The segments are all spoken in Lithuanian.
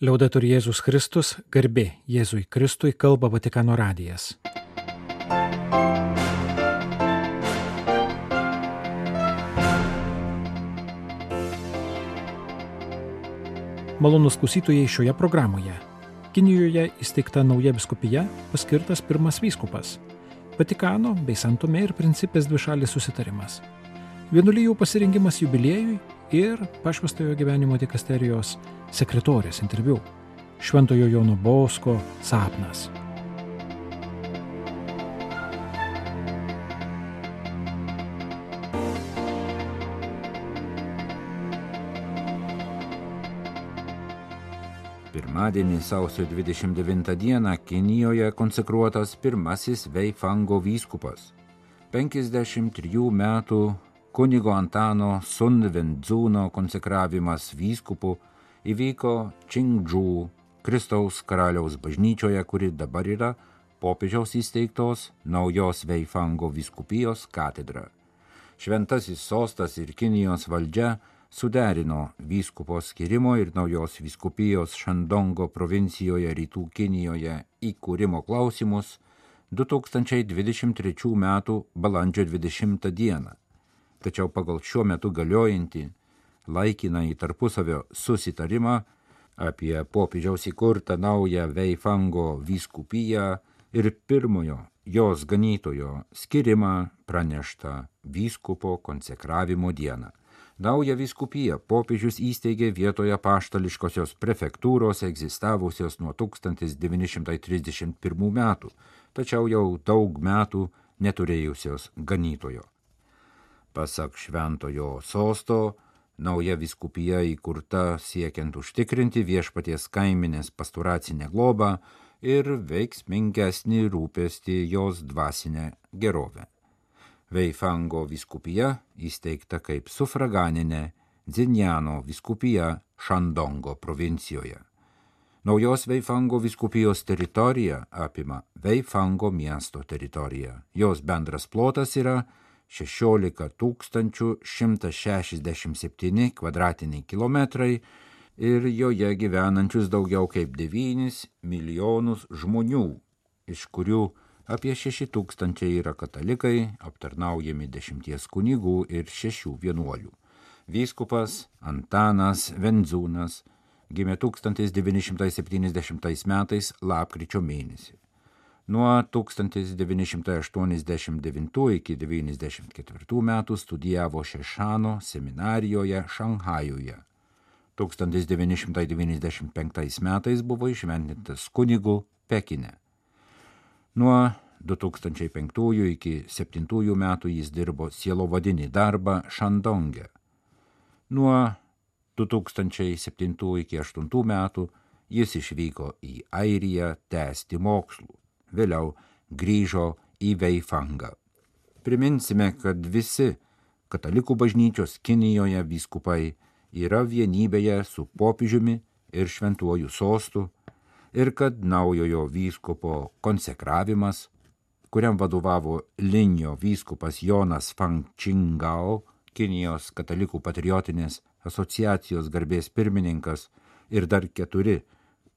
Liaudatur Jėzus Kristus, garbė Jėzui Kristui, kalba Vatikano radijas. Malonus klausytojai šioje programoje. Kinijoje įsteigta nauja biskupija, paskirtas pirmas vyskupas. Vatikano bei Santomė ir principės dvišalis susitarimas. Vienuolijų pasirengimas jubiliejui ir pašvestojo gyvenimo dikasterijos sekretorės interviu. Šventojo Jono Bosko sapnas. Pirmadienį sausio 29 dieną Kinijoje konsekruotas pirmasis Veifango vyskupas. 53 metų kunigo Antano Sunvendzūno konsekravimas vyskupu įvyko Čingdžų Kristaus karaliaus bažnyčioje, kuri dabar yra popiežiaus įsteigtos naujos Veifango viskupijos katedra. Šventasis sostas ir Kinijos valdžia suderino vyskupo skirimo ir naujos viskupijos Šandongo provincijoje rytų Kinijoje įkūrimo klausimus 2023 m. balandžio 20 d. Tačiau pagal šiuo metu galiojantį laikiną į tarpusavio susitarimą apie popiežiaus įkurtą naują Veifango vyskupiją ir pirmojo jos ganytojo skirimą pranešta vyskupo konsekravimo dieną. Naują vyskupiją popiežius įsteigė vietoje paštališkosios prefektūros egzistavusios nuo 1931 metų, tačiau jau daug metų neturėjusios ganytojo. Pasak šventojo sosto, nauja viskupija įkurta siekiant užtikrinti viešpaties kaiminės pasturacinę globą ir veiksmingesnį rūpestį jos dvasinę gerovę. Veifango viskupija įsteigta kaip sufraganinė Dzinjano viskupija Šandongo provincijoje. Naujos Veifango viskupijos teritorija apima Veifango miesto teritoriją. Jos bendras plotas yra 16 167 kvadratiniai kilometrai ir joje gyvenančius daugiau kaip 9 milijonus žmonių, iš kurių apie 6 tūkstančiai yra katalikai, aptarnaujami dešimties kunigų ir šešių vienuolių. Vyskupas Antanas Venzūnas gimė 1970 metais lapkričio mėnesį. Nuo 1989 iki 1994 metų studijavo Šešano seminarijoje Šanhajuje. 1995 metais buvo išventintas kunigu Pekine. Nuo 2005 iki 2007 metų jis dirbo sielovadinį darbą Šandonge. Nuo 2007 iki 2008 metų jis išvyko į Airiją tęsti mokslų vėliau grįžo į Veifangą. Priminsime, kad visi katalikų bažnyčios Kinijoje vyskupai yra vienybėje su popiežiumi ir šventuoju sostu ir kad naujojo vyskupo konsekravimas, kuriam vadovavo Linio vyskupas Jonas Fangčingao, Kinijos katalikų patriotinės asociacijos garbės pirmininkas ir dar keturi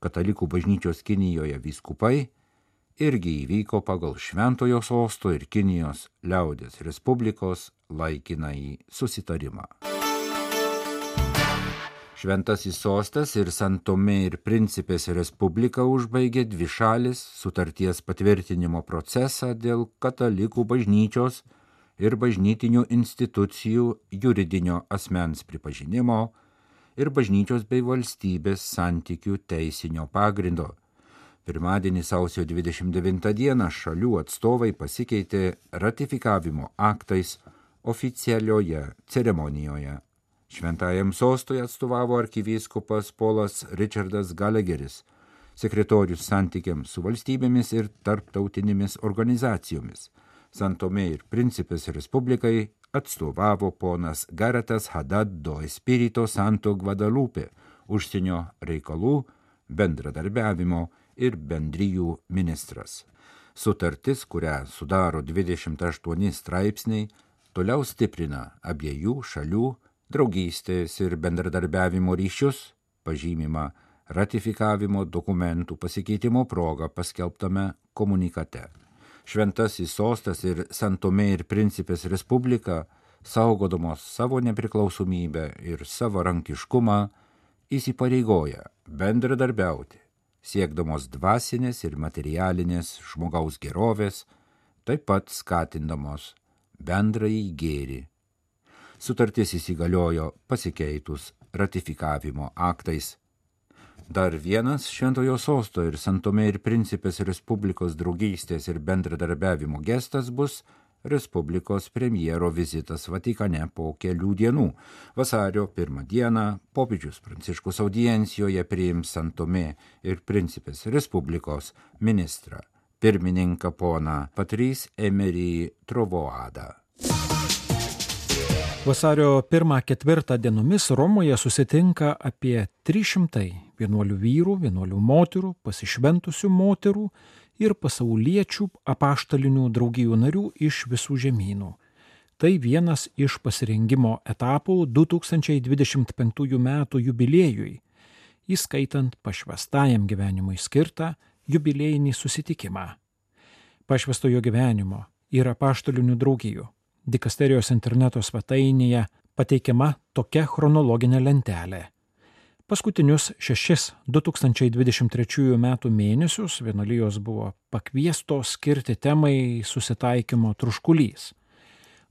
katalikų bažnyčios Kinijoje vyskupai, irgi įvyko pagal Šventojo sosto ir Kinijos liaudės Respublikos laikinai susitarimą. Šventasis sostas ir Santomė ir Principės Respublika užbaigė dvi šalis sutarties patvirtinimo procesą dėl katalikų bažnyčios ir bažnytinių institucijų juridinio asmens pripažinimo ir bažnyčios bei valstybės santykių teisinio pagrindo Pirmadienį sausio 29 dieną šalių atstovai pasikeitė ratifikavimo aktais oficialioje ceremonijoje. Šventajam sostui atstovavo arkivyskupas Polas Richardas Gallagheris, sekretorius santykiams su valstybėmis ir tarptautinėmis organizacijomis. Santomė ir Principės Respublikai atstovavo ponas Garatas Hadaddo Espirito Santo Guadalupe, užsienio reikalų, bendradarbiavimo ir bendryjų ministras. Sutartis, kurią sudaro 28 straipsniai, toliau stiprina abiejų šalių draugystės ir bendradarbiavimo ryšius, pažymima ratifikavimo dokumentų pasikeitimo proga paskelbtame komunikate. Šventasis sostas ir Santomė ir Principės Respublika, saugodamos savo nepriklausomybę ir savarankiškumą, įsipareigoja bendradarbiauti, siekdamos dvasinės ir materialinės žmogaus gerovės, taip pat skatindamos bendrąjį gėrį. Sutartis įsigaliojo pasikeitus ratifikavimo aktais. Dar vienas Šventojo sosto ir Santomė ir Principės Respublikos draugystės ir bendradarbiavimo gestas bus Respublikos premjero vizitas Vatikane po kelių dienų. Vasario pirmą dieną popiežius Pranciškus audiencijoje priims Santomė ir Principės Respublikos ministrą pirmininką poną Patrys Emery Trovoadą. Vasario 1-4 dienomis Romoje susitinka apie 300 vienuolių vyrų, vienuolių moterų, pasišventusių moterų ir pasauliečių apaštalinių draugijų narių iš visų žemynų. Tai vienas iš pasirengimo etapų 2025 m. jubiliejui, įskaitant pašvestajam gyvenimui skirtą jubiliejinį susitikimą. Pašvestojo gyvenimo ir apaštalinių draugijų dikasterijos interneto svetainėje pateikiama tokia chronologinė lentelė. Paskutinius šešis 2023 m. mėnesius vienuolijos buvo pakviestos skirti temai susitaikymo truškulys.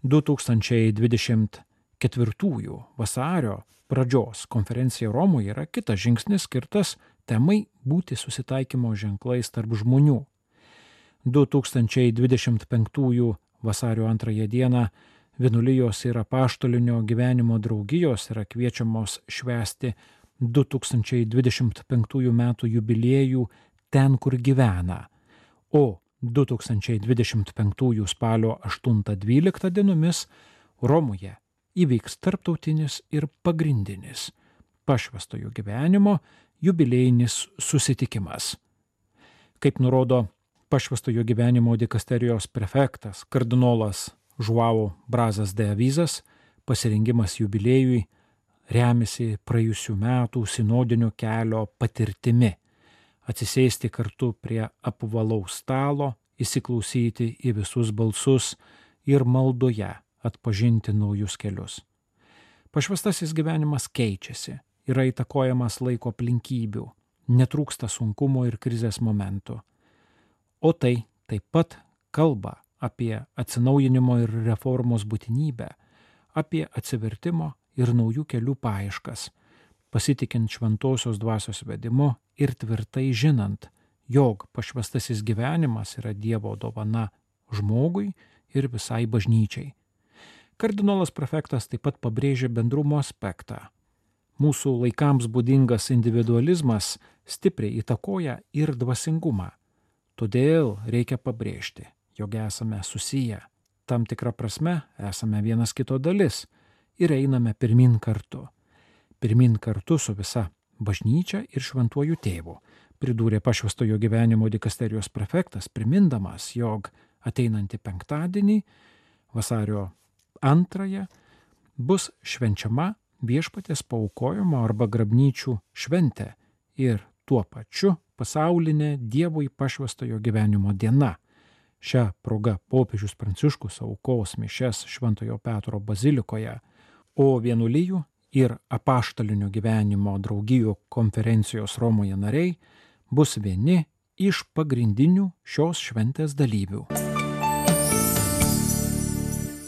2024 vasario pradžios konferencija Romoje yra kitas žingsnis skirtas temai būti susitaikymo ženklais tarp žmonių. 2025 vasario antrąją dieną vienuolijos ir apaštalinio gyvenimo draugijos yra kviečiamos švęsti 2025 m. jubiliejų ten, kur gyvena, o 2025 spalio 8-12 dienomis Romoje įvyks tarptautinis ir pagrindinis pašvestojo gyvenimo jubiliejinis susitikimas. Kaip nurodo pašvestojo gyvenimo dikasterijos prefektas kardinolas Žuavo Brazas de Avizas, pasirengimas jubiliejui remiasi praėjusių metų sinodinio kelio patirtimi - atsisėsti kartu prie apvalaus stalo, įsiklausyti į visus balsus ir maldoje atpažinti naujus kelius. Pašvestasis gyvenimas keičiasi, yra įtakojamas laiko aplinkybių, netrūksta sunkumo ir krizės momentų. O tai taip pat kalba apie atsinaujinimo ir reformos būtinybę, apie atsivertimo ir naujų kelių paieškas, pasitikint šventosios dvasios vedimu ir tvirtai žinant, jog pašvestasis gyvenimas yra Dievo dovana žmogui ir visai bažnyčiai. Kardinolas prefektas taip pat pabrėžė bendrumo aspektą. Mūsų laikams būdingas individualizmas stipriai įtakoja ir dvasingumą. Todėl reikia pabrėžti, jog esame susiję, tam tikrą prasme esame vienas kito dalis ir einame pirmin kartu. Pirmin kartu su visa bažnyčia ir šventuoju tėvu, pridūrė pašvestojo gyvenimo dikasterijos prefektas, primindamas, jog ateinantį penktadienį, vasario antrąją, bus švenčiama viešpatės paukojimo arba grabnyčių šventė ir tuo pačiu pasaulinė Dievui pašvestojo gyvenimo diena. Šią progą popiežius Pranciškus aukos mišes Šventojo Petro bazilikoje o vienuolijų ir apaštalinio gyvenimo draugijų konferencijos Romoje nariai bus vieni iš pagrindinių šios šventės dalyvių.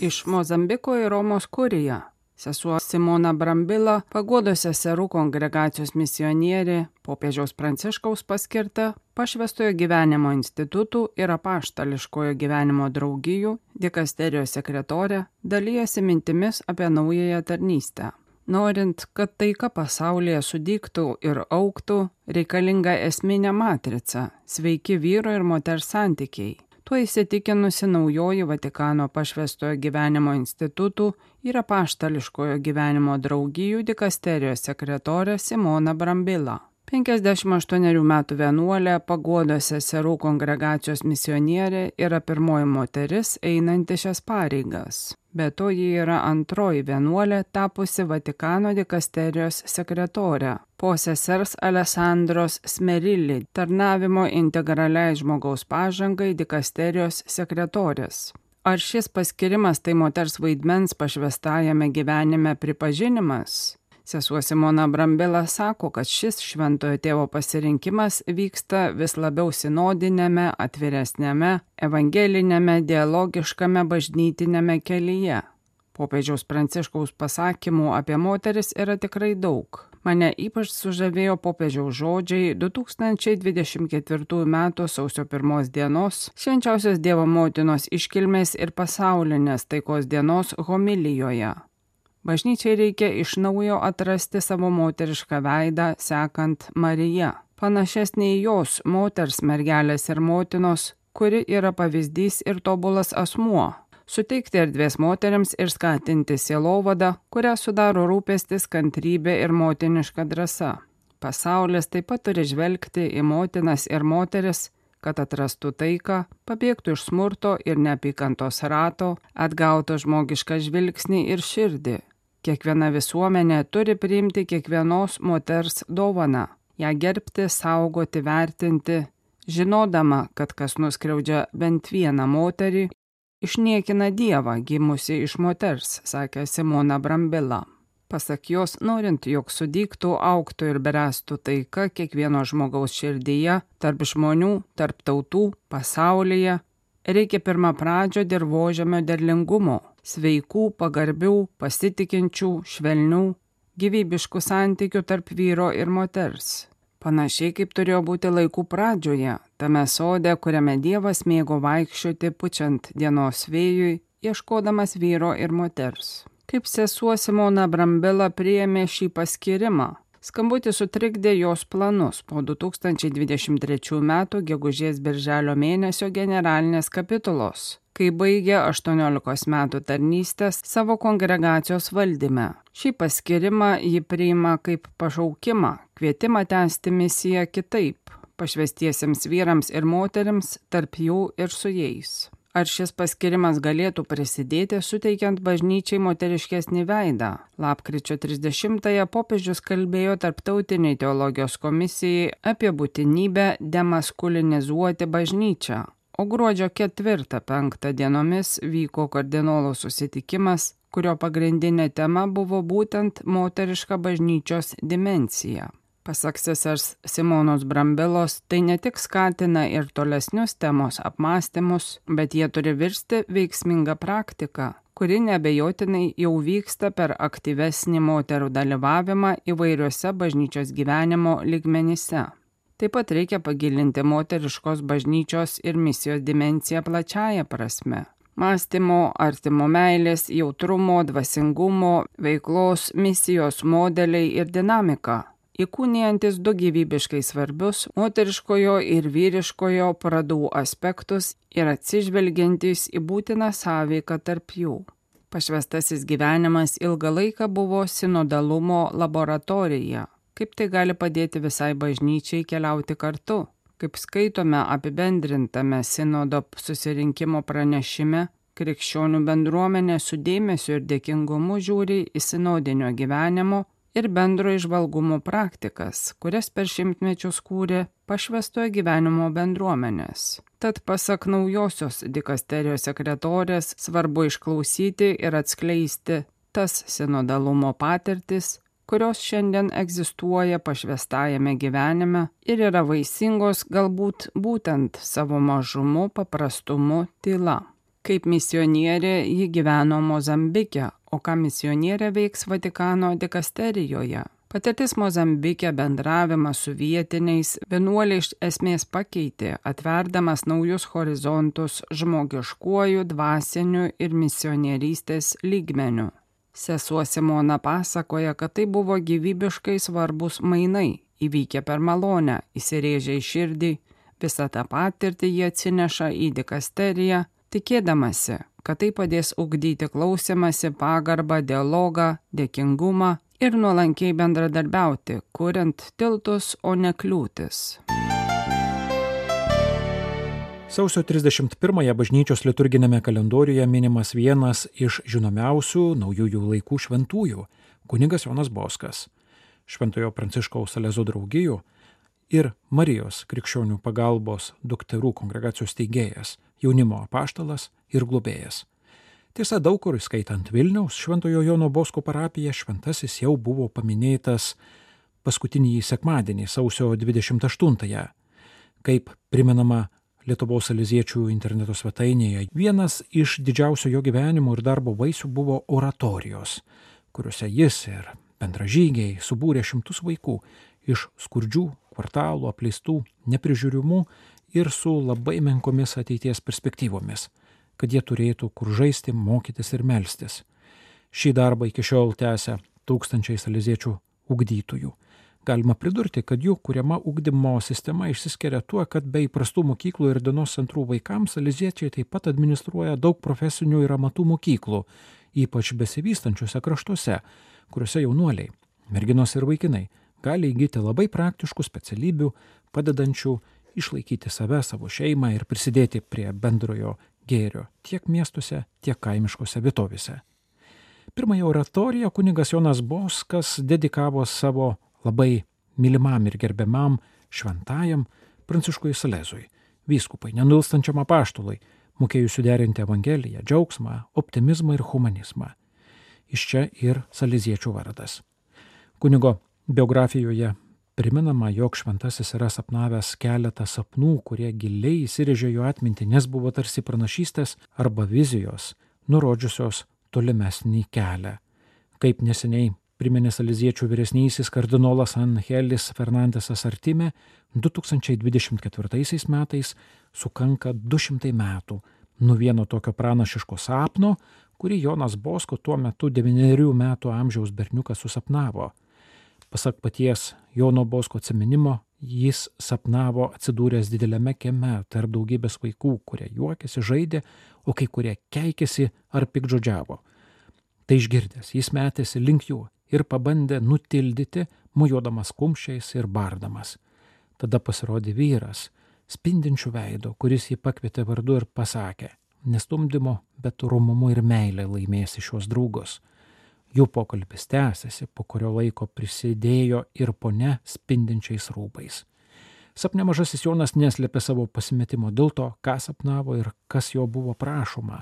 Iš Mozambiko į Romos kuriją Sesuo Simona Brambila, pagodos seserų kongregacijos misionierė, popiežiaus pranciškaus paskirta, pašvestojo gyvenimo institutų ir apaštališkojo gyvenimo draugijų, dikasterijos sekretorė, dalyjasi mintimis apie naująją tarnystę. Norint, kad taika pasaulyje sudygtų ir auktų, reikalinga esminė matrica - sveiki vyro ir moters santykiai Tuo įsitikinusi naujoji Vatikano pašvestojo gyvenimo institutų ir apaštališkojo gyvenimo draugijų dikasterijos sekretorė Simona Brambila. 58 metų vienuolė pagodos seserų kongregacijos misionierė yra pirmoji moteris einanti šias pareigas. Be to ji yra antroji vienuolė tapusi Vatikano dikasterijos sekretorė po sesers Alessandros Smerilli tarnavimo integraliai žmogaus pažangai dikasterijos sekretorės. Ar šis paskirimas tai moters vaidmens pašvestajame gyvenime pripažinimas? Sesuo Simona Brambila sako, kad šis šventojo tėvo pasirinkimas vyksta vis labiau sinodinėme, atviresnėme, evangelinėme, dialogiškame bažnytinėme kelyje. Popiežiaus Pranciškaus pasakymų apie moteris yra tikrai daug. Mane ypač sužavėjo popiežiaus žodžiai 2024 m. sausio 1 dienos švenčiausios Dievo motinos iškilmės ir pasaulinės taikos dienos homilijoje. Bažnyčiai reikia iš naujo atrasti savo moterišką veidą, sekant Mariją, panašesnė į jos moters mergelės ir motinos, kuri yra pavyzdys ir tobulas asmuo. Suteikti erdvės moteriams ir skatinti sielovadą, kurią sudaro rūpestis, kantrybė ir motiniška drąsa. Pasaulis taip pat turi žvelgti į motinas ir moteris, kad atrastų taiką, pabėgtų iš smurto ir neapykantos rato, atgautų žmogišką žvilgsnį ir širdį, Kiekviena visuomenė turi priimti kiekvienos moters dovaną, ją gerbti, saugoti, vertinti, žinodama, kad kas nuskriaudžia bent vieną moterį, išniekina Dievą gimusi iš moters, sakė Simona Brambila. Pasak jos, norint, jog sudyktų, auktų ir berestų taika kiekvieno žmogaus širdyje, tarp žmonių, tarp tautų, pasaulyje, reikia pirmą pradžio dirbožėmio derlingumo, sveikų, pagarbių, pasitikinčių, švelnių, gyvybiškų santykių tarp vyro ir moters. Panašiai kaip turėjo būti laikų pradžioje, tame sode, kuriame Dievas mėgo vaikščioti pučiant dienos vėjui, ieškodamas vyro ir moters. Kaip sesuo Simona Brambila priėmė šį paskirimą, Skambutis sutrikdė jos planus po 2023 m. gegužės birželio mėnesio generalinės kapitulos, kai baigė 18 metų tarnystės savo kongregacijos valdyme. Šį paskirimą ji priima kaip pašaukimą, kvietimą tęsti misiją kitaip, pašvestiesiems vyrams ir moteriams, tarp jų ir su jais. Ar šis paskirimas galėtų prisidėti suteikiant bažnyčiai moteriškesnį veidą? Lapkričio 30-ąją popiežius kalbėjo Tarptautiniai teologijos komisijai apie būtinybę demaskulinizuoti bažnyčią. O gruodžio 4-5 dienomis vyko kardinolo susitikimas, kurio pagrindinė tema buvo būtent moteriška bažnyčios dimencija. Pasak sesers Simonos Brambilos, tai ne tik skatina ir tolesnius temos apmąstymus, bet jie turi virsti veiksmingą praktiką, kuri nebejotinai jau vyksta per aktyvesnį moterų dalyvavimą įvairiuose bažnyčios gyvenimo ligmenyse. Taip pat reikia pagilinti moteriškos bažnyčios ir misijos dimenciją plačiaja prasme mąstymo, artimo meilės, jautrumo, dvasingumo, veiklos, misijos modeliai ir dinamika įkūnijantis du gyvybiškai svarbius moteriškojo ir vyriškojo pradų aspektus ir atsižvelgiantis į būtiną sąveiką tarp jų. Pašvestasis gyvenimas ilgą laiką buvo sinodalumo laboratorija. Kaip tai gali padėti visai bažnyčiai keliauti kartu? Kaip skaitome apibendrintame sinodo susirinkimo pranešime, krikščionių bendruomenė su dėmesiu ir dėkingumu žiūri į sinodinio gyvenimo ir bendro išvalgumo praktikas, kurias per šimtmečius kūrė pašvestojo gyvenimo bendruomenės. Tad pasak naujosios dikasterijos sekretorės svarbu išklausyti ir atskleisti tas sinodalumo patirtis, kurios šiandien egzistuoja pašvestajame gyvenime ir yra vaisingos galbūt būtent savo mažumu, paprastumu, tyla. Kaip misionierė ji gyveno Mozambike, o ką misionierė veiks Vatikano dikasterijoje. Patirtis Mozambike bendravimas su vietiniais vienuoliai iš esmės pakeitė, atverdamas naujus horizontus žmogiškuoju, dvasiniu ir misionierystės lygmeniu. Sesuo Simona pasakoja, kad tai buvo gyvybiškai svarbus mainai, įvykę per malonę, įsirėžę į širdį, visą tą patirtį jie atsineša į dikasteriją tikėdamasi, kad tai padės ugdyti klausimąsi, pagarbą, dialogą, dėkingumą, ir nuolankiai bendradarbiauti, kuriant tiltus, o ne kliūtis. Sausio 31-ąją bažnyčios liturginėme kalendoriuje minimas vienas iš žinomiausių naujųjų laikų šventųjų - kunigas Jonas Boskas, Šventojo Pranciškaus Alezo draugijų ir Marijos krikščionių pagalbos dukterų kongregacijos teigėjas, jaunimo apaštalas ir globėjas. Tiesa, daug kur, skaitant Vilniaus Šventojo Jono Bosko parapiją, šventasis jau buvo paminėtas paskutinį sekmadienį, sausio 28-ąją, kaip primenama Lietuvos Aliziečių interneto svetainėje. Vienas iš didžiausio jo gyvenimo ir darbo vaisių buvo oratorijos, kuriuose jis ir bendražygiai subūrė šimtus vaikų iš skurdžių kvartalų, apleistų, neprižiūrimų ir su labai menkomis ateities perspektyvomis, kad jie turėtų kur žaisti, mokytis ir melstis. Šį darbą iki šiol tęsia tūkstančiai aliziečių ugdytojų. Galima pridurti, kad jų kuriama ugdymo sistema išsiskiria tuo, kad be įprastų mokyklų ir dienos centrų vaikams aliziečiai taip pat administruoja daug profesinių ir amatų mokyklų, ypač besivystančiuose kraštuose, kuriuose jaunuoliai, merginos ir vaikinai gali įgyti labai praktiškų specialybių, padedančių išlaikyti save, savo šeimą ir prisidėti prie bendrojo gėrio tiek miestuose, tiek kaimiškose vietovėse. Pirmąją oratoriją kunigas Jonas Boskas dedikavo savo labai mylimam ir gerbiamam šventajam Pranciškui Salezui, vyskupai, nenulstančiam apaštului, mokėjusiu derinti Evangeliją, džiaugsmą, optimizmą ir humanizmą. Iš čia ir Saleziečių vardas. Kunigo biografijoje priminama, jog šventasis yra sapnavęs keletą sapnų, kurie giliai įsirėžė jo atmintį, nes buvo tarsi pranašystės arba vizijos, nurodžiusios tolimesnį kelią. Kaip neseniai priminė Saliziečių vyresnysis kardinolas Angelis Fernandesas Artime, 2024 metais sukanka 200 metų nuo vieno tokio pranašiško sapno, kurį Jonas Bosko tuo metu 9 metų amžiaus berniukas susapnavo. Pasak paties Jono Bosko atsiminimo, jis sapnavo atsidūręs dideliame kieme tarp daugybės vaikų, kurie juokėsi, žaidė, o kai kurie keikėsi ar pikdžodžiavo. Tai išgirdęs, jis metėsi link jų ir pabandė nutildyti, mujuodamas kumščiais ir bardamas. Tada pasirodė vyras, spindinčių veido, kuris jį pakvietė vardu ir pasakė, nestumdymo, bet rumumu ir meilė laimėsi šios draugus. Jų pokalbis tęsiasi, po kurio laiko prisidėjo ir ponia spindinčiais rūbais. Sapne mažasis Jonas neslėpė savo pasimetimo dėl to, ką sapnavo ir kas jo buvo prašoma.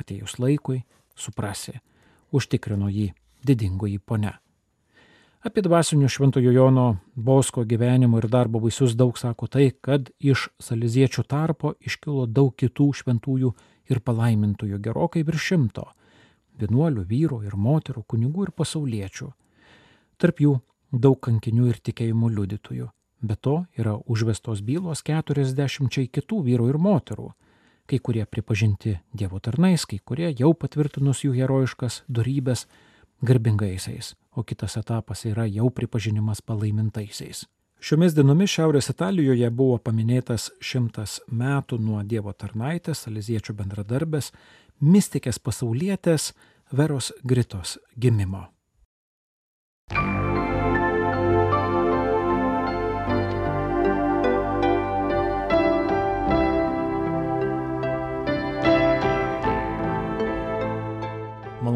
Atėjus laikui, suprasi, užtikrino jį didingoji ponia. Apie dvasinių šventojo Jono Bosko gyvenimo ir darbo vaisius daug sako tai, kad iš saliziečių tarpo iškilo daug kitų šventųjų ir palaimintųjų gerokai virš šimto - vienuolių, vyrų ir moterų, kunigų ir pasauliečių. Tarp jų daug kankinių ir tikėjimo liudytojų. Be to yra užvestos bylos 40 kitų vyrų ir moterų. Kai kurie pripažinti Dievo tarnais, kai kurie jau patvirtinus jų herojiškas darybės garbingaisiais, o kitas etapas yra jau pripažinimas palaimintaisiais. Šiomis dienomis Šiaurės Italijoje buvo paminėtas šimtas metų nuo Dievo tarnaitės, Aliziečių bendradarbės, mystikės pasaulietės Veros Gritos gimimo.